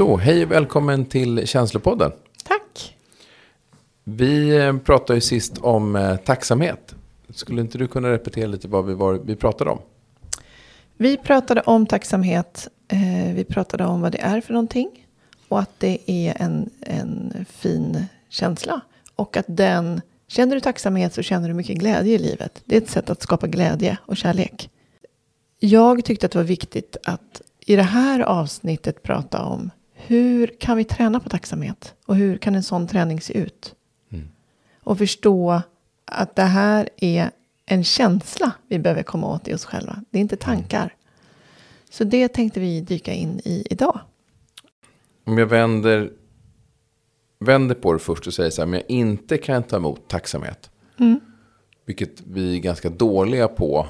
Så, hej och välkommen till Känslopodden. Tack! Vi eh, pratade ju sist om eh, tacksamhet. Skulle inte du kunna repetera lite vad vi, var, vi pratade om? Vi pratade om tacksamhet. Eh, vi pratade om vad det är för någonting. Och att det är en, en fin känsla. Och att den, känner du tacksamhet så känner du mycket glädje i livet. Det är ett sätt att skapa glädje och kärlek. Jag tyckte att det var viktigt att i det här avsnittet prata om hur kan vi träna på tacksamhet? Och hur kan en sån träning se ut? Mm. Och förstå att det här är en känsla vi behöver komma åt i oss själva. Det är inte tankar. Så det tänkte vi dyka in i idag. Om jag vänder, vänder på det först och säger så här, om jag inte kan ta emot tacksamhet. Mm. Vilket vi är ganska dåliga på,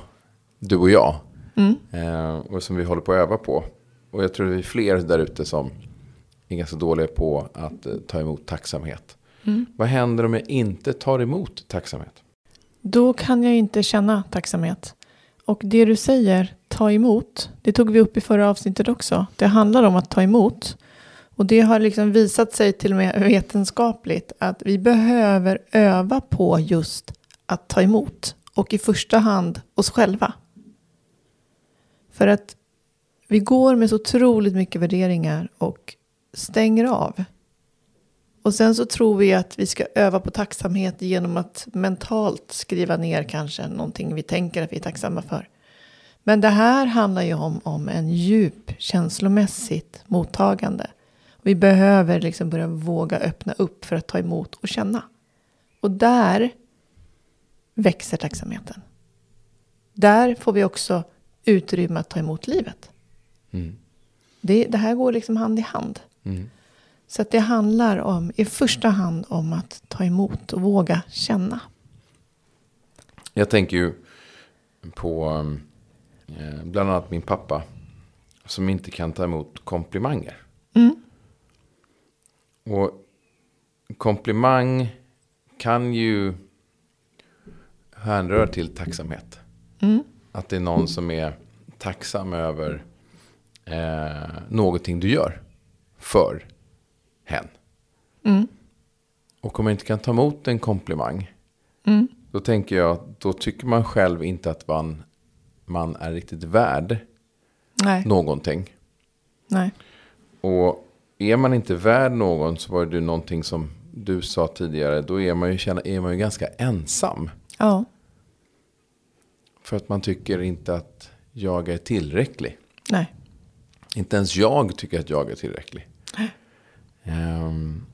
du och jag. Mm. Eh, och som vi håller på att öva på. Och jag tror det är fler där ute som är ganska dåliga på att eh, ta emot tacksamhet. Mm. Vad händer om jag inte tar emot tacksamhet? Då kan jag inte känna tacksamhet. Och det du säger, ta emot, det tog vi upp i förra avsnittet också. Det handlar om att ta emot. Och det har liksom visat sig till och med vetenskapligt att vi behöver öva på just att ta emot. Och i första hand oss själva. För att vi går med så otroligt mycket värderingar och stänger av. Och sen så tror vi att vi ska öva på tacksamhet genom att mentalt skriva ner kanske någonting vi tänker att vi är tacksamma för. Men det här handlar ju om, om en djup känslomässigt mottagande. Vi behöver liksom börja våga öppna upp för att ta emot och känna. Och där växer tacksamheten. Där får vi också utrymme att ta emot livet. Mm. Det, det här går liksom hand i hand. Mm. Så att det handlar om, i första hand om att ta emot och våga känna. Jag tänker ju på eh, bland annat min pappa. Som inte kan ta emot komplimanger. Mm. Och komplimang kan ju hänröra till tacksamhet. Mm. Att det är någon som är tacksam över eh, någonting du gör för hen. Mm. Och om man inte kan ta emot en komplimang. Mm. Då tänker jag, då tycker man själv inte att man, man är riktigt värd Nej, någonting. nej. Och är man inte värd någon så var det ju någonting som du sa tidigare. Då är man ju, känna, är man ju ganska ensam. Ja, För att man tycker inte att jag är tillräcklig. nej. Inte ens jag tycker att jag är tillräcklig. Ehm,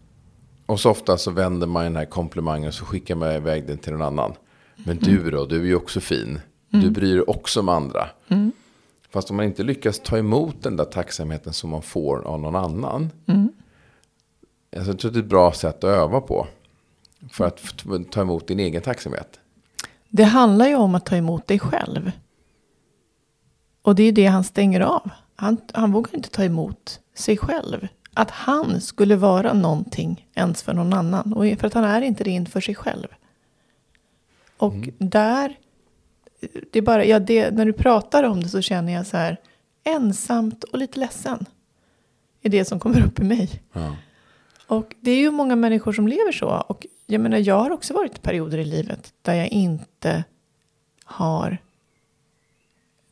och så ofta så vänder man den här komplimangen och så skickar man iväg den till någon annan. Men du då, du är ju också fin. Du bryr dig också om andra. Mm. Fast om man inte lyckas ta emot den där tacksamheten som man får av någon annan. Mm. Alltså, jag tror det är ett bra sätt att öva på. För att ta emot din egen tacksamhet. Det handlar ju om att ta emot dig själv. Och det är det han stänger av. Han, han vågar inte ta emot sig själv. Att han skulle vara någonting ens för någon annan. Och för att han är inte det inför sig själv. Och där, det är bara, ja, det, när du pratar om det så känner jag så här ensamt och lite ledsen. Är det som kommer upp i mig. Ja. Och det är ju många människor som lever så. Och jag menar, jag har också varit i perioder i livet där jag inte har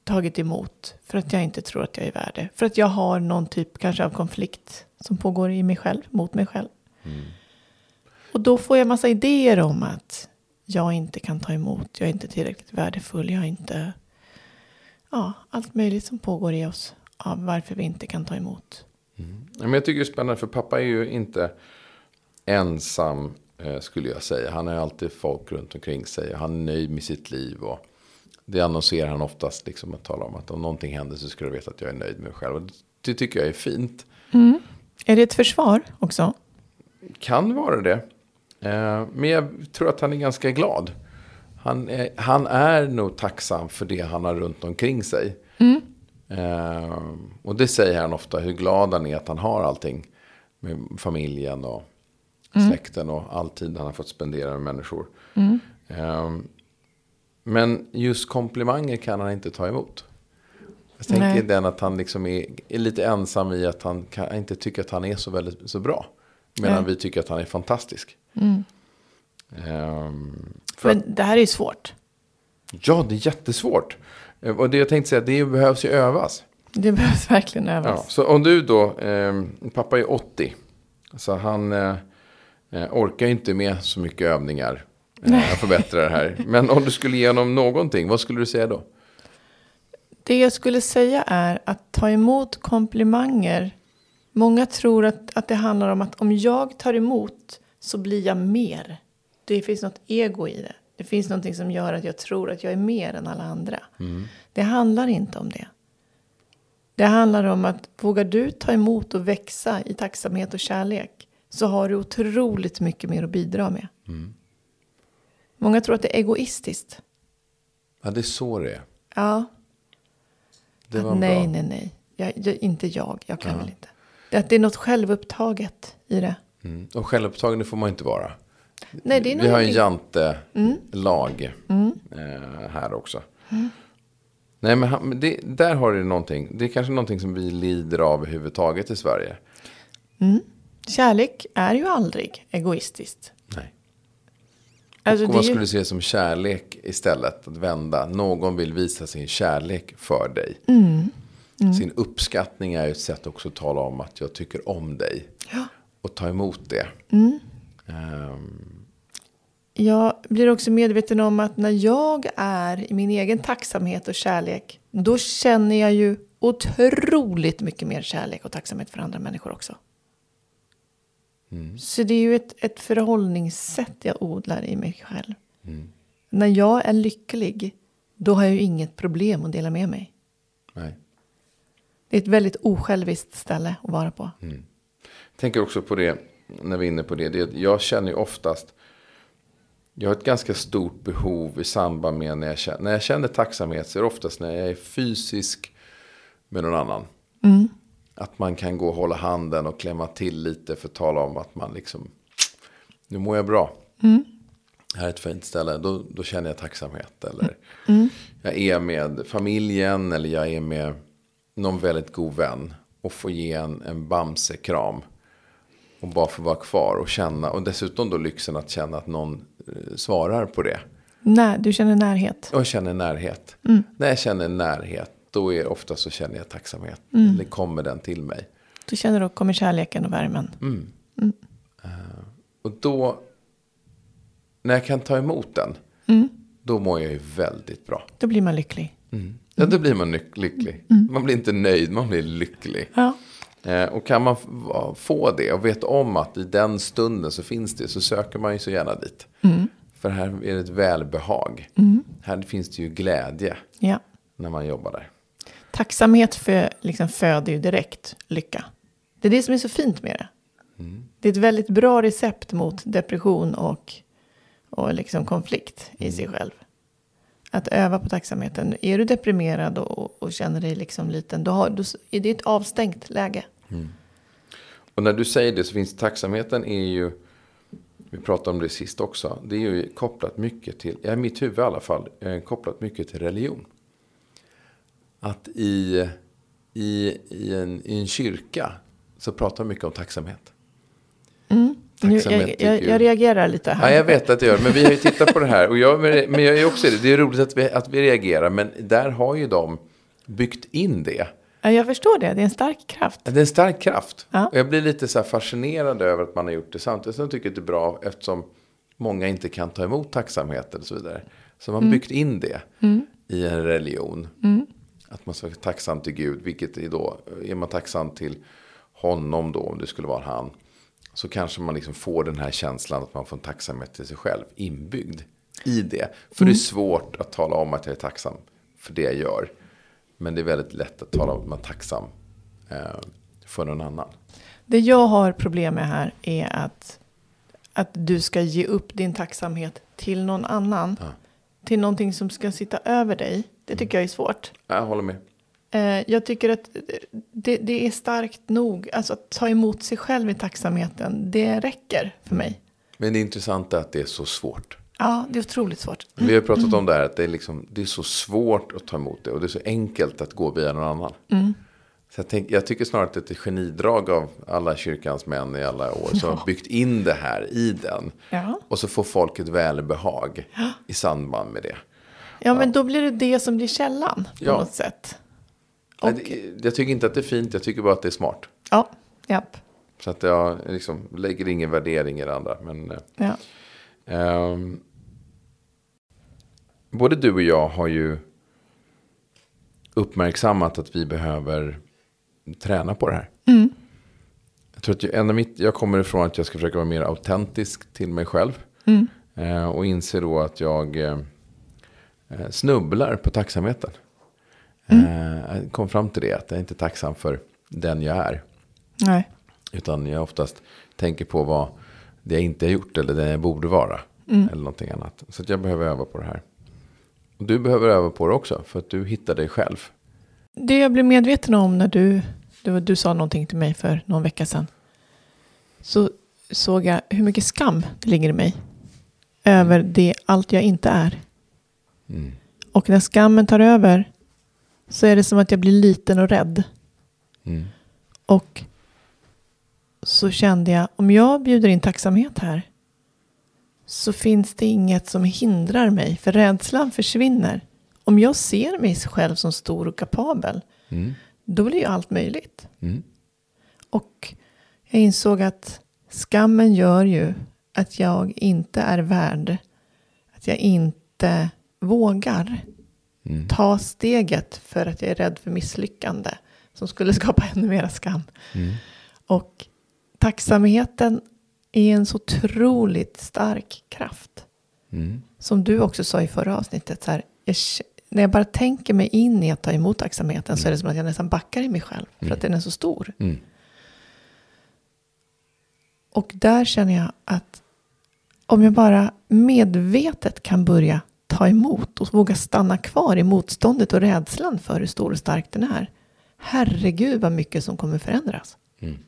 tagit emot för att jag inte tror att jag är värd det. För att jag har någon typ kanske av konflikt som pågår i mig själv, mot mig själv. Och då får jag massa idéer om att jag inte kan ta emot, jag är inte tillräckligt värdefull, jag är inte... Ja, allt möjligt som pågår i oss av varför vi inte kan ta emot. Ja, Men jag tycker det är spännande för pappa är ju inte ensam eh, skulle jag säga. Han har ju alltid folk runt omkring sig. Han är nöjd med sitt liv. Och det annonserar han oftast liksom att tala om att om någonting händer så ska du veta att jag är nöjd med mig själv. Och det tycker jag är fint. Är det ett försvar också? kan vara det. Eh, men jag tror att han är ganska glad. Han är, han är nog tacksam för det han har runt omkring sig. Mm. Eh, och det säger han ofta, hur glad han är att han har allting. Med familjen och Mm. släkten och all tid han har fått spendera med människor. Mm. Eh, men just komplimanger kan han inte ta emot. Jag tänker den att han liksom är, är lite ensam i att han kan, inte tycker att han är så väldigt så bra. Medan vi tycker att han är fantastisk. Mm. Ehm, att, Men det här är ju svårt. ja, det är jättesvårt. Eh, Och det jag tänkte säga, det behövs ju övas. Det behövs verkligen Ja, övas. så om du då, eh, pappa är 80. Så han eh, eh, orkar ju inte med så mycket övningar. Eh, att förbättra det här. Men om du skulle ge honom någonting, vad skulle du säga då? Det jag skulle säga är att ta emot komplimanger. Många tror att, att det handlar om att om jag tar emot så blir jag mer. Det finns något ego i det. Det finns någonting som gör att jag tror att jag är mer än alla andra. Det handlar inte om det. Det handlar om att vågar du ta emot och växa i tacksamhet och kärlek så har du otroligt mycket mer att bidra med. Många tror att det är egoistiskt. Ja, det är så det är. Ja, Det var nej, bra. nej, nej. Jag, jag, inte jag. Jag kan väl inte. Det, att det är något självupptaget i det. Mm. Och självupptagen det får man inte vara. Nej, det är Vi har en jantelag eh, här också. Nej, men han, det, där har du någonting. Det är kanske någonting som vi lider av överhuvudtaget i Sverige. Kärlek är ju aldrig egoistiskt. Alltså, och vad skulle du se som kärlek istället? Att vända. Någon vill visa sin kärlek för dig. Mm. Sin uppskattning är ju ett sätt också att tala om att jag tycker om dig. Ja. Och ta emot det. Mm. Ehm, jag blir också medveten om att när jag är i min egen tacksamhet och kärlek. Då känner jag ju otroligt mycket mer kärlek och tacksamhet för andra människor också. Så det är ju ett, ett förhållningssätt jag odlar i mig själv. När jag är lycklig, då har jag ju inget problem att dela med mig. nej. Det är ett väldigt osjälviskt ställe att vara på. tänker också på det, när vi är inne på det. det jag känner ju oftast, jag har ett ganska stort behov i samband med när jag känner, när jag känner tacksamhet. Så är det oftast när jag är fysisk med någon annan. Att man kan gå och hålla handen och klämma till lite för att tala om att man liksom, nu mår jag bra. Här är ett fint ställe, då, då känner jag tacksamhet. Eller jag är med familjen eller jag är med någon väldigt god vän. Och får ge en, en Bamse-kram. Och bara få vara kvar och känna. Och dessutom då lyxen att känna att någon eh, svarar på det. Nej, du känner närhet. Och jag känner närhet. När jag känner närhet, då är ofta så känner jag tacksamhet. Eller kommer den till mig. Du känner då kommer kärleken och värmen. Och då, när jag kan ta emot den, då mår jag ju väldigt bra. Då blir man lycklig. Ja, då blir man lyck- lycklig. Man blir inte nöjd, man blir lycklig. Ja. Eh, och kan man få det och veta om att i den stunden så finns det så söker man ju så gärna dit. För här är det ett välbehag. Här finns det ju glädje ja. när man jobbar där. Tacksamhet för, liksom, föder ju direkt lycka. Det är det som är så fint med det. Det är ett väldigt bra recept mot depression och, och liksom konflikt i sig själv. Att öva på tacksamheten. Är du deprimerad och, och känner dig liksom liten, då, har, då är det ett avstängt läge. Och när du säger det så finns tacksamheten är ju, vi pratade om det sist också, det är ju kopplat mycket till, i mitt huvud i alla fall, eh, kopplat mycket till religion. Att i, i, i, en, i en kyrka så pratar man mycket om tacksamhet. Nu, Tacksamhet jag, jag, jag reagerar lite här. Ja, jag vet att jag gör men vi har ju tittat på det här. Och jag, men jag är också det. Det är roligt att vi, att vi reagerar, men där har ju de byggt in det. Ja, jag förstår det, det är en stark kraft. Det är en stark kraft. Ja. Och jag blir lite så fascinerad över att man har gjort det. Samtidigt som jag tycker att det är bra eftersom många inte kan ta emot tacksamhet och så vidare. Så man har byggt in det i en religion. Att man ska vara tacksam till Gud. Vilket är då, är man tacksam till honom då, om det skulle vara han. Så kanske man liksom får den här känslan att man får en tacksamhet till sig själv inbyggd i det. För det är svårt att tala om att jag är tacksam för det jag gör. Men det är väldigt lätt att tala om att man är tacksam eh, för någon annan. Det jag har problem med här är att att du ska ge upp din tacksamhet till någon annan. Ja. Till någonting som ska sitta över dig. Det tycker jag är svårt. Jag håller med. Eh, jag tycker att det, det är starkt nog. Alltså att ta emot sig själv i tacksamheten. Det räcker för mig. Men det intressanta är att det är så svårt. Ja, det är otroligt svårt. Vi har pratat om det här att det är, liksom, det är så svårt att ta emot det. Och det är så enkelt att gå via någon annan. Så jag, tänk, jag tycker snarare att det är ett genidrag av alla kyrkans män i alla år. Som har byggt in det här i den. Ja. Och så får folk ett välbehag i samband med det. Ja, men då blir det det som blir källan på Ja. något sätt. Nej, det- Jag tycker inte att det är fint, jag tycker bara att det är smart. Ja, japp. Så att jag liksom lägger ingen värdering i det andra. Men, eh, Ja. ehm, både du och jag har ju uppmärksammat att vi behöver träna på det här. Jag tror att jag, av mitt, jag kommer ifrån att jag ska försöka vara mer autentisk till mig själv. Eh, och inser då att jag eh, eh, snubblar på tacksamheten. Eh, jag kom fram till det, att jag inte är tacksam för den jag är. Nej. Utan jag oftast tänker på vad det jag inte har gjort eller det jag borde vara. Eller någonting annat. Så jag behöver öva på det här. Och du behöver öva på det också. För att du hittar dig själv. Det jag blev medveten om när du, du, du sa någonting till mig för någon vecka sedan. Så såg jag hur mycket skam det ligger i mig. Över det, allt jag inte är. Mm. Och när skammen tar över så är det som att jag blir liten och rädd. Mm. Och så kände jag, om jag bjuder in tacksamhet här så finns det inget som hindrar mig, för rädslan försvinner. Om jag ser mig själv som stor och kapabel, Mm. då blir ju allt möjligt. Mm. Och jag insåg att skammen gör ju att jag inte är värd, att jag inte vågar Mm. ta steget för att jag är rädd för misslyckande som skulle skapa ännu mera skam. Mm. Och tacksamheten är en så otroligt stark kraft. Mm. Som du också sa i förra avsnittet. Så här, jag, när jag bara tänker mig in i att ta emot tacksamheten så är det som att jag nästan backar i mig själv. För att den är så stor. Mm. Och där känner jag att om jag bara medvetet kan börja ta emot och våga stanna kvar i motståndet och rädslan för hur stor och stark den är. Herregud vad mycket som kommer förändras. Mm.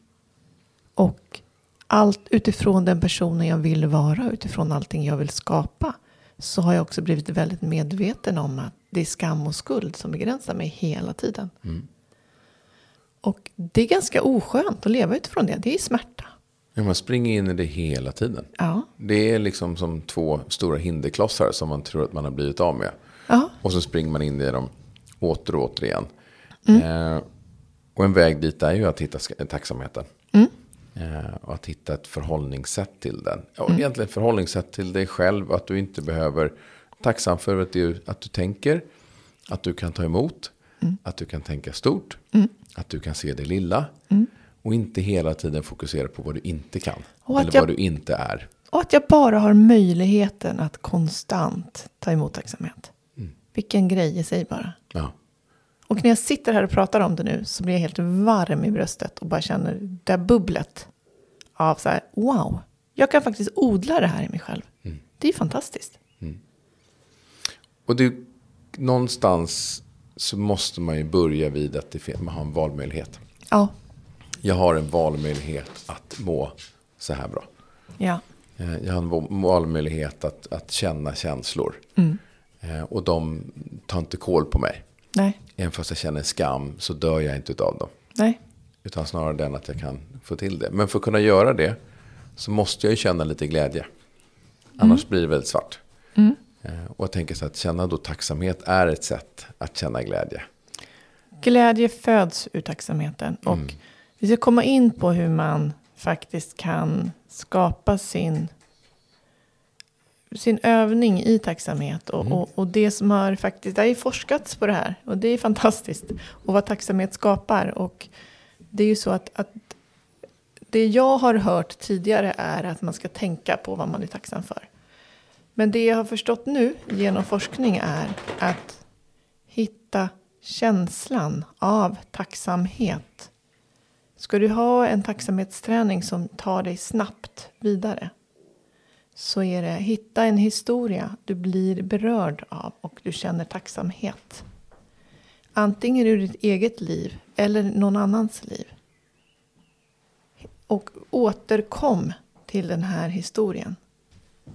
Och allt utifrån den personen jag vill vara, utifrån allting jag vill skapa. Så har jag också blivit väldigt medveten om att det är skam och skuld som begränsar mig hela tiden. Mm. Och det är ganska oskönt att leva utifrån det. Det är smärta. Ja, man springer in i det hela tiden. Ja. Det är liksom som två stora hinderklossar som man tror att man har blivit av med. Ja. Och så springer man in i dem åter och åter igen. Mm. Eh, och en väg dit är ju att hitta tacksamheten. Mm. Eh, och att hitta ett förhållningssätt till den. Ja, Egentligen ett förhållningssätt till dig själv. Att du inte behöver tacksam för att du, att du tänker. Att du kan ta emot. Mm. Att du kan tänka stort. Att du kan se det lilla. Och inte hela tiden fokusera på vad du inte kan. Eller jag- vad du inte är. Och att jag bara har möjligheten att konstant ta emot tacksamhet. Vilken grej i sig bara. Ja. Och när jag sitter här och pratar om det nu så blir jag helt varm i bröstet och bara känner det där bubblet av så här, wow, jag kan faktiskt odla det här i mig själv. Det är fantastiskt. Och det, någonstans så måste man ju börja vid att det, man har en valmöjlighet. Ja, Jag har en valmöjlighet att må så här bra. ja, Eh, Jag har en val- valmöjlighet att, att känna känslor. Eh, Och de tar inte koll på mig. nej, Även fast jag känner skam så dör jag inte av dem. nej, Utan snarare den att jag kan få till det. Men för att kunna göra det så måste jag ju känna lite glädje. Annars blir det väldigt svart. Eh, Och jag tänker så att känna då tacksamhet är ett sätt att känna glädje. Glädje föds ur tacksamheten. Och vi ska komma in på hur man faktiskt kan skapa sin, sin övning i tacksamhet. Och, och, och det som har faktiskt, det har ju forskats på det här. Och det är fantastiskt. Och vad tacksamhet skapar. Och det är ju så att, att det jag har hört tidigare är att man ska tänka på vad man är tacksam för. Men det jag har förstått nu genom forskning är att hitta känslan av tacksamhet. Ska du ha en tacksamhetsträning som tar dig snabbt vidare så är det hitta en historia du blir berörd av och du känner tacksamhet. Antingen ur ditt eget liv eller någon annans liv. Och återkom till den här historien.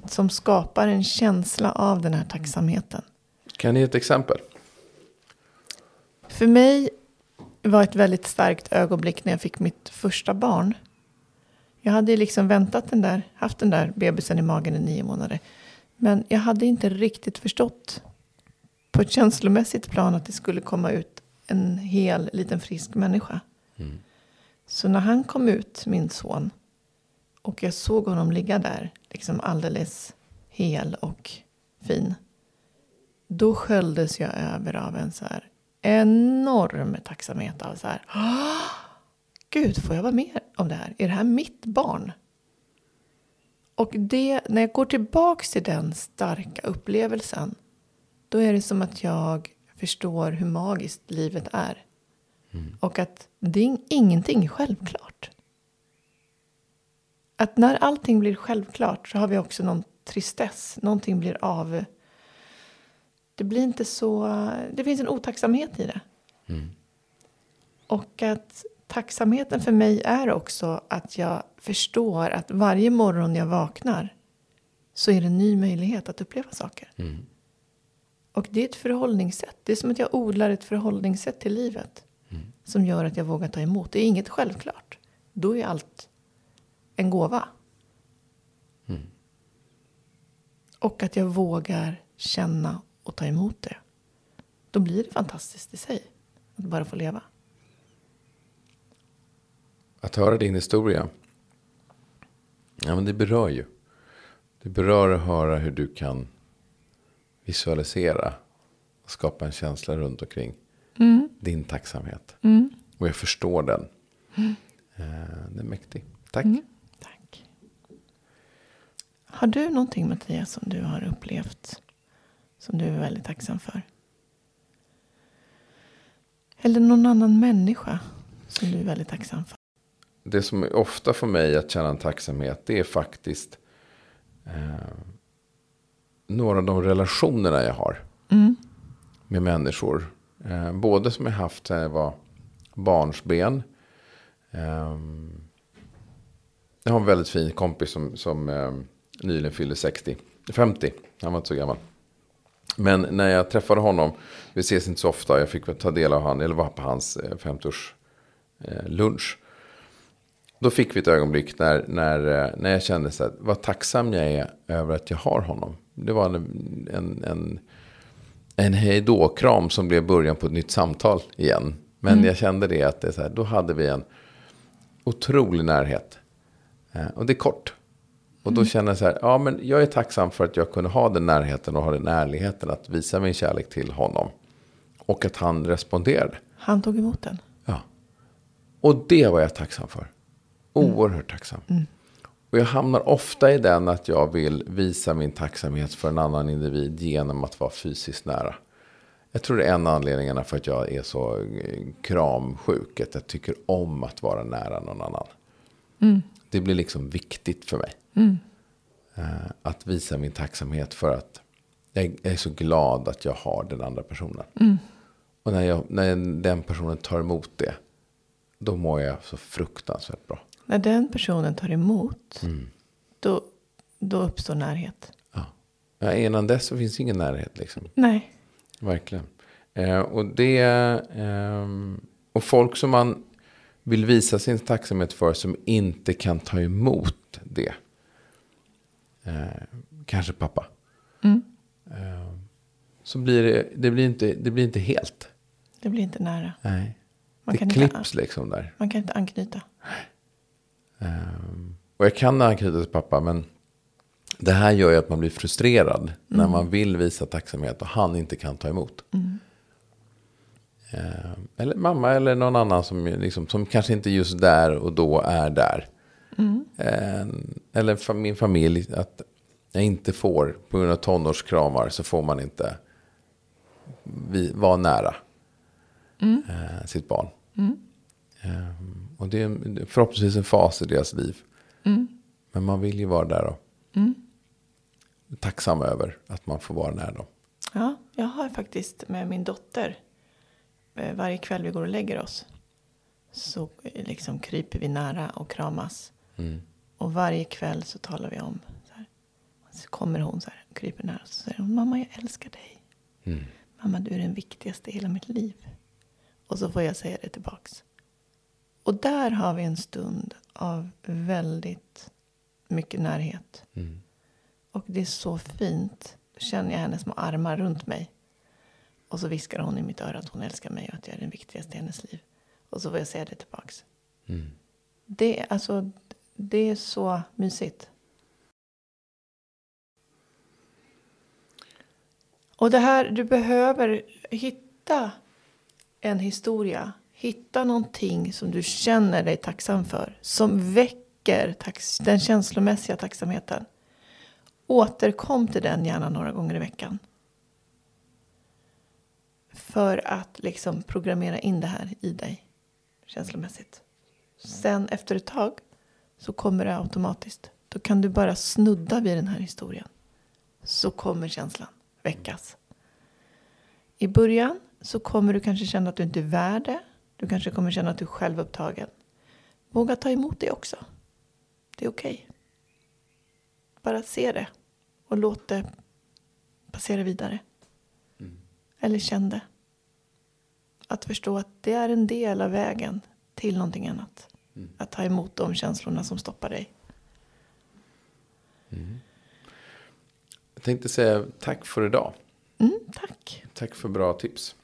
Som skapar en känsla av den här tacksamheten. Kan ni ge ett exempel? För mig var ett väldigt starkt ögonblick när jag fick mitt första barn. Jag hade liksom väntat den där, haft den där bebisen i magen i nio månader. Men jag hade inte riktigt förstått på ett känslomässigt plan att det skulle komma ut en hel liten frisk människa. Mm. Så när han kom ut, min son, och jag såg honom ligga där, liksom alldeles hel och fin. Då sköljdes jag över av en så här enorm tacksamhet. Av så här, Gud, får jag vara med om det här? Är det här mitt barn? Och det, när jag går tillbaka till den starka upplevelsen, då är det som att jag förstår hur magiskt livet är. Mm. Och att det är ingenting självklart. Att när allting blir självklart så har vi också någon tristess. Någonting blir av. Det blir inte så. Det finns en otacksamhet i det. Mm. Och att tacksamheten för mig är också att jag förstår att varje morgon jag vaknar så är det en ny möjlighet att uppleva saker. Mm. Och det är ett förhållningssätt. Det är som att jag odlar ett förhållningssätt till livet. Mm. Som gör att jag vågar ta emot. Det är inget självklart. Då är allt en gåva. Mm. Och att jag vågar känna och ta emot det. Då blir det fantastiskt i sig. Att bara få leva. Att höra din historia. Ja, men det berör ju. Det berör att höra hur du kan visualisera. Och skapa en känsla runt omkring mm. din tacksamhet. Mm. Och jag förstår den. Mm. Den är mäktig. Tack. Mm. Tack. Har du någonting Mattias som du har upplevt? Som du är väldigt tacksam för? Eller någon annan människa som du är väldigt tacksam för? Det som ofta får mig att känna en tacksamhet. Det är faktiskt. Eh, några av de relationerna jag har. Mm. Med människor. Eh, både som jag haft när jag var barnsben. Eh, jag har en väldigt fin kompis som, som eh, nyligen fyllde 60. 50. Han var inte så gammal. Men när jag träffade honom. Vi ses inte så ofta. Jag fick ta del av han. Eller var på hans 50-års eh, eh, lunch. Då fick vi ett ögonblick när, när, eh, när jag kände så här, vad tacksam jag är över att jag har honom. Det var en, en, en, en hejdå-kram som blev början på ett nytt samtal igen. Men mm. jag kände det att det så här, då hade vi en otrolig närhet. Och det är kort. Och då mm. känner jag så här, ja men jag är tacksam för att jag kunde ha den närheten och ha den ärligheten att visa min kärlek till honom. Och att han responderade. Han tog emot den. Ja. Och det var jag tacksam för. Oerhört tacksam. Mm. Och jag hamnar ofta i den att jag vill visa min tacksamhet för en annan individ genom att vara fysiskt nära. Jag tror det är en av anledningarna för att jag är så eh, kramsjuk. Att jag tycker om att vara nära någon annan. Mm. Det blir liksom viktigt för mig. Mm. Uh, att visa min tacksamhet för att jag är så glad att jag har den andra personen. Mm. Och när, jag, när den personen tar emot det. Då mår jag så fruktansvärt bra. När den personen tar emot, mm. då, då uppstår närhet. Ja. ja, innan dess så finns ingen närhet liksom. Nej. Verkligen. Eh, och det, eh, och folk som man vill visa sin tacksamhet för som inte kan ta emot det. Eh, kanske pappa. Mm. Eh, så blir det, det, blir inte, det blir inte helt. Det blir inte nära. Nej. Man det klipps inte, liksom där. Man kan inte anknyta. Um, och jag kan anknyta till pappa, men det här gör ju att man blir frustrerad mm. när man vill visa tacksamhet och han inte kan ta emot. Mm. Um, eller mamma eller någon annan som, liksom, som kanske inte just där och då är där. Mm. Um, eller min familj, att jag inte får, på grund av tonårskramar, så får man inte vara nära uh, sitt barn. Um, och det är förhoppningsvis en fas i deras liv. Mm. Men man vill ju vara där. Och, mm. tacksam över att man får vara nära dem. Ja, jag har faktiskt med min dotter. Varje kväll vi går och lägger oss. Så liksom kryper vi nära och kramas. Mm. Och varje kväll så talar vi om. Så, här. så kommer hon så här och kryper nära. Och så säger hon. Mamma jag älskar dig. Mm. Mamma du är den viktigaste i hela mitt liv. Och så får jag säga det tillbaks. Och där har vi en stund av väldigt mycket närhet. Mm. Och det är så fint. Då känner jag hennes små armar runt mig. Och så viskar hon i mitt öra att hon älskar mig och att jag är den viktigaste i hennes liv. Och så får jag säga det tillbaks. Mm. Det, alltså, det är så mysigt. Och det här, du behöver hitta en historia. Hitta någonting som du känner dig tacksam för. Som väcker den känslomässiga tacksamheten. Återkom till den gärna några gånger i veckan. För att liksom programmera in det här i dig känslomässigt. Sen efter ett tag så kommer det automatiskt. Då kan du bara snudda vid den här historien. Så kommer känslan väckas. I början så kommer du kanske känna att du inte är värd det. Du kanske kommer känna att du är självupptagen. Våga ta emot det också. Det är okej. Bara se det och låt det passera vidare. Eller känn det. Att förstå att det är en del av vägen till någonting annat. Att ta emot de känslorna som stoppar dig. Jag tänkte säga tack för idag. Mm, tack. Tack för bra tips.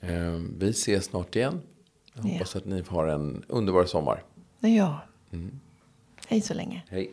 Eh, Vi ses snart igen. Jag Ja. hoppas att ni har en underbar sommar. Ja. Hej så länge. Hej.